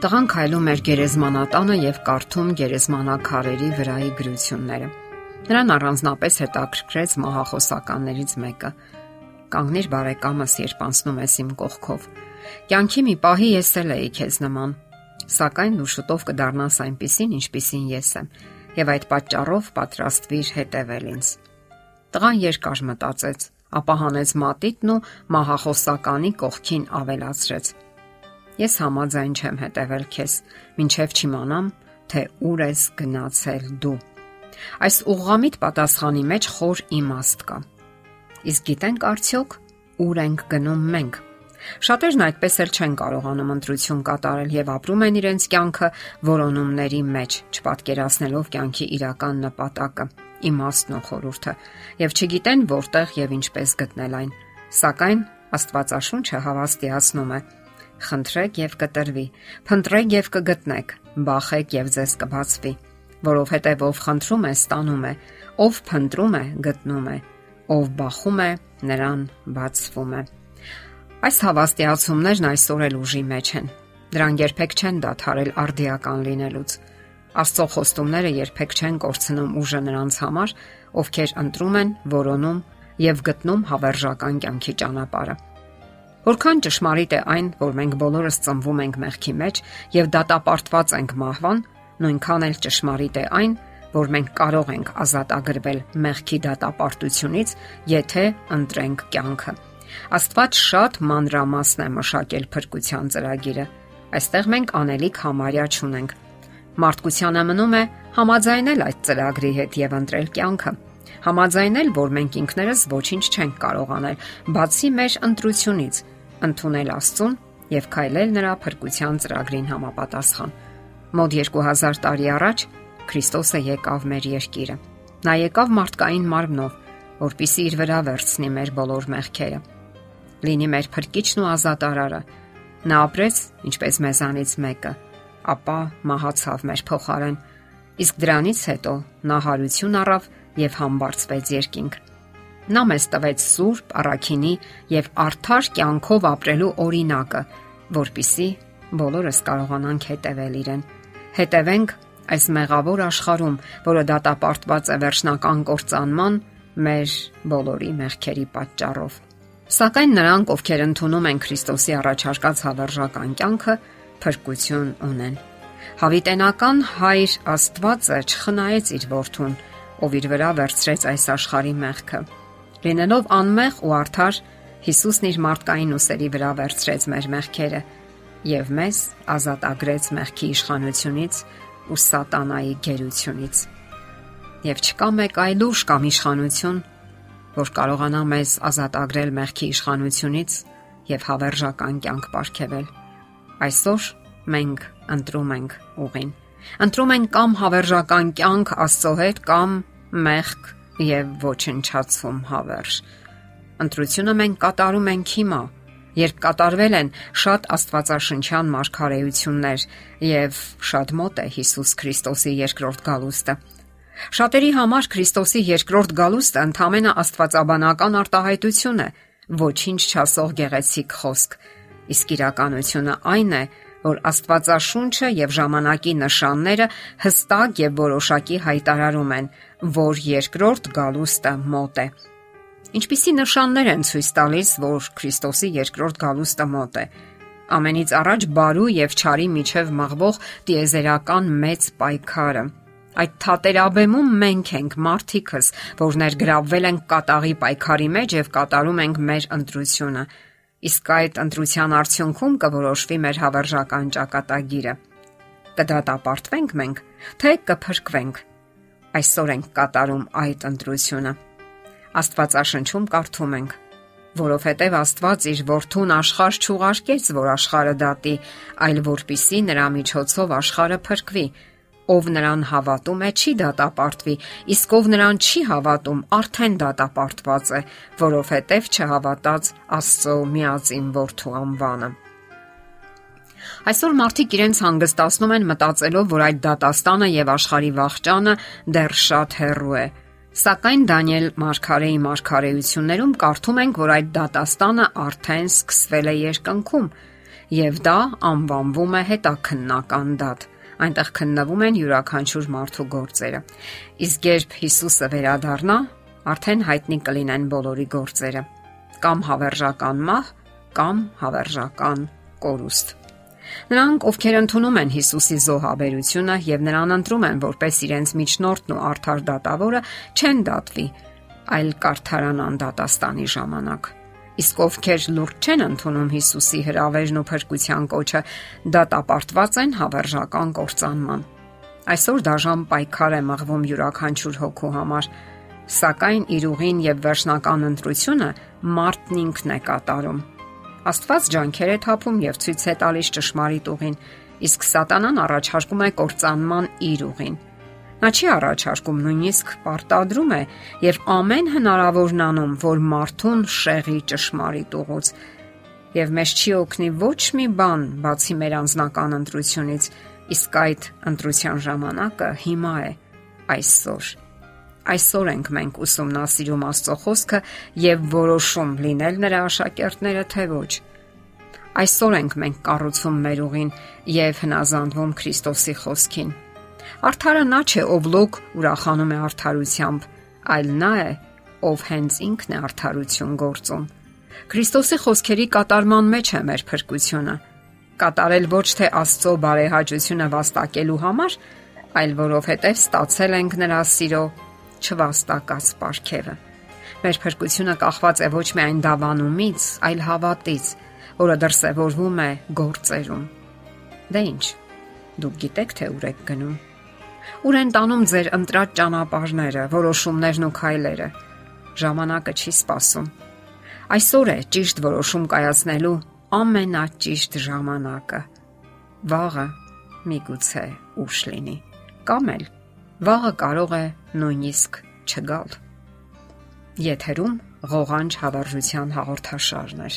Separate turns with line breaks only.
Տղան քայլում էր գերեզմանատանը եւ կարդում գերեզմանակարերի վրայի գրությունները։ Նրան առանձնապես հետաքրքրեց մահախոսականներից մեկը։ Կանգնիր բարեկամս, երբ անցնում ես իմ կողքով։ Կյանքի մի պահի ես էլ էի քեզ նման, սակայն դու շուտով կդառնաս այնպիսին, ինչպիսին ես եմ, եւ այդ պատճառով պատրաստվիր հետևել ինձ։ Տղան երկար մտածեց, ապա հանեց մատիտն ու մահախոսականի կողքին ավելացրեց. Ես համաձայն չեմ հետևել քեզ, ինչև չիմանամ, թե ուր ես գնացել դու։ Այս ուղղամիտ պատասխանի մեջ խոր իմաստ կա։ Իսկ գիտենք արդյոք ուր ենք գնում մենք։ Շատերն այդպես էլ չեն կարողանում ընտրություն կատարել եւ ապրում են իրենց կյանքը որոնումների մեջ, չպատկերացնելով կյանքի իրական նպատակը, իմաստն ու խորուրդը, եւ չգիտեն որտեղ եւ ինչպես գտնել այն։ Սակայն Աստվածաշունչը հավաստիացնում է, Խնդրեք եւ կտրվի, փնտրեք եւ կգտնեք, բախեք եւ ձեզ կբացվի, որովհետեւ ով խնդրում է, ստանում է, ով փնտրում է, գտնում է, ով բախում է, նրան բացվում է։ Այս հավաստիացումներն այսօր էլ ուժի մեջ են։ Դրանք երբեք չեն դադարել արդիական լինելուց։ Աստծո խոստումները երբեք չեն կորցնում ուժը նրանց համար, ովքեր ընտրում են, որոնում եւ գտնում հավերժական կյանքի ճանապարհը։ Որքան ճշմարիտ է այն, որ մենք բոլորս ծնվում ենք մեղքի մեջ եւ դատապարտված ենք մահվան, նույնքան էլ ճշմարիտ է այն, որ մենք կարող ենք ազատ ագրվել մեղքի դատապարտությունից, եթե ընտրենք կյանքը։ Աստված շատ մանրամասն է մշակել փրկության ծրագիրը։ Այստեղ մենք անելիք համարյա չունենք։ Մարդկությանը մնում է համաձայնել այդ ծրագրի հետ եւ ընտրել կյանքը համաձայնել, որ մենք ինքներս ոչինչ չենք կարող անել, բացի մեր ընտրությունից, ընդունել Աստծուն եւ քայլել նրա փրկության ծրագրին համապատասխան։ Մոտ 2000 տարի առաջ Քրիստոսը եկավ մեր երկիրը։ Նա եկավ մարդկային մարմնով, որpիսի իր վրա վերցնի մեր բոլոր մեղքերը։ Լինի մեր փրկիչն ու ազատարարը։ Նա ապրեց, ինչպես մեզանից մեկը, ապա մահացավ մեր փոխարեն։ Իսկ դրանից հետո նա հարություն առավ եւ համբարձվեց երկինք Նա մեզ տվեց սուրբ, առաքինի եւ արդար կյանքով ապրելու օրինակը, որpիսի բոլորս կարողանանք հետևել իրեն։ Հետևենք այս մեղավոր աշխարհում, որը դատապարտված է վերջնական կործանման մեր բոլորի մեղքերի պատճառով։ Սակայն նրանք, ովքեր ընդունում են Քրիստոսի առաջարկած հավերժական կյանքը, փրկություն ունեն։ Հավիտենական հայր Աստվածը չխնայեց իր որդուն, ով իր վրա վերցրեց այս աշխարհի մեղքը Լինելով անմեղ ու արդար, Հիսուսն իր մարդկային ուսերի վրա վերցրեց մեր մեղքերը եւ մեզ ազատ ագրեց մեղքի իշխանությունից ու սատանայի գերությունից։ Եվ չկա մեկ այլ ուժ կամ իշխանություն, որ կարողանա մեզ ազատ ագրել մեղքի իշխանությունից եւ հավերժական կյանք ապարգևել։ Այսօր մենք ընտրում ենք ուղին։ Ընտրում ենք կամ հավերժական կյանք Աստծո հետ կամ մեղք եւ ոչնչացում հավերժ։ Ընտրությունը մենք կատարում ենք հիմա, երբ կատարվել են շատ աստվածաշնչյան մարգարեություններ եւ շատ մոտ է Հիսուս Քրիստոսի երկրորդ գալուստը։ Շատերի համար Քրիստոսի երկրորդ գալուստը ընդհանրապես աստվածաբանական արտահայտություն է, ոչինչ չասող գեղեցիկ խոսք։ Իսկ իրականությունը այն է, որ Աստվածաշունչը եւ ժամանակի նշանները հստակ եւ որոշակի հայտարարում են, որ երկրորդ գալուստը մոտ է։ Ինչպիսի նշաններ են ցույց տալիս, որ Քրիստոսի երկրորդ գալուստը մոտ է։ Ամենից առաջ բարու եւ չարի միջև մղվող տիեզերական մեծ պայքարը։ Այդ թատերաբեմում մենք ենք մարդիկս, որ ներգրավվել ենք կատաղի պայքարի մեջ եւ կատարում ենք մեր ընտրությունը Իսկ այդ ընտրության արդյունքում կորոշվի մեր հավերժական ճակատագիրը։ Կդատապարտվենք մենք, թե կփրկվենք։ Այսօր ենք կատարում այդ ընտրությունը։ Աստվածաշնչում կարդում ենք. որովհետև Աստված իր որդուն աշխարհ չուղարկեց, որ աշխարհը դատի, այլ որpիսի նրա միջոցով աշխարհը փրկվի ով նրան հավատում է, չի դատապարտվի, իսկ ով նրան չի հավատում, արդեն դատապարտված է, որովհետև չհավատաց Աստծո միածին որդու անվանը։ Այսօր մարդիկ իրենց հանգստացնում են մտածելով, որ այդ դատաստանը եւ աշխարհի վաղճանը դեռ շատ հեռու է։ Սակայն Դանիել Մարգարեի Մարգարեություններում կարդում ենք, որ այդ դատաստանը արդեն սկսվել է երկնքում եւ դա անվանվում է հետաքննական դատ։ Այնտեղ քննվում են յուրաքանչյուր մարդու գործերը։ Իսկ երբ Հիսուսը վերադառնա, արդեն հայտնի կլինեն բոլորի գործերը։ Կամ հավերժական մահ, կամ հավերժական կորուստ։ Նրանք, ովքեր ընդունում են Հիսուսի զոհաբերությունը եւ նրան ընտրում են որպես իրենց միջնորդն ու արդար դատավորը, չեն դատվի, այլ կարթարանան դատաստանի ժամանակ։ Իսկ ովքեր լուրջ չեն ընդունում Հիսուսի հրավերն ու փրկության կոչը, դատապարտված են հավերժական կործանման։ Այսօր դաժան պայքար է մղվում յուրաքանչյուր հոգու համար, սակայն իր ուղին եւ վերջնական ընտրությունը մարդն ինքն է կատարում։ Աստված ջանքեր է թափում եւ ցույց է տալիս ճշմարիտ ուղին, իսկ սատանան առաջարկում է կործանման իր ուղին։ Նա չի առաջարկում, նույնիսկ պարտադրում է եւ ամեն հնարավորն անում, որ մարդուն շեղի ճշմարիտ ուղուց։ Եվ մեզ չի օգնի ոչ մի բան, բացի մեր անձնական ընտրությունից, իսկ այդ ընտրության ժամանակը հիմա է, այսօր։ Այսօր ենք մենք ուսումնասիրում Աստծո խոսքը եւ որոշում լինել նրա աշակերտները թե ոչ։ Այսօր ենք մենք կառուցում մեր ուղին եւ հնազանդվում Քրիստոսի խոսքին։ Արթարը նա չէ, ով լոկ ուրախանում է արդարությամբ, այլ նա է, ով հենց ինքն է արդարություն գործում։ Քրիստոսի խոսքերի կատարման մեջ է մեր փրկությունը։ Կատարել ոչ թե Աստծո բարեհաճությունը վաստակելու համար, այլ որովհետև ստացել ենք նրա սիրո չվաստակած ապարքևը։ Մեր փրկությունը կախված է ոչ միայն դավանումից, այլ հավատից, որը դրսևորվում է գործերում։ Դե ի՞նչ։ Դուք գիտեք թե ուր եք գնում ուր են տանում ձեր ընտրած ճանապարհները, որոշումներն ու քայլերը։ Ժամանակը չի սпасում։ Այսօր է ճիշտ որոշում կայացնելու ամենաճիշտ ժամանակը։ Վաղը միգուցե ուշ լինի, կամ էլ վաղը կարող է նույնիսկ չգալ։ Եթերում ղողանջ հավարժության հաղորդաշարներ։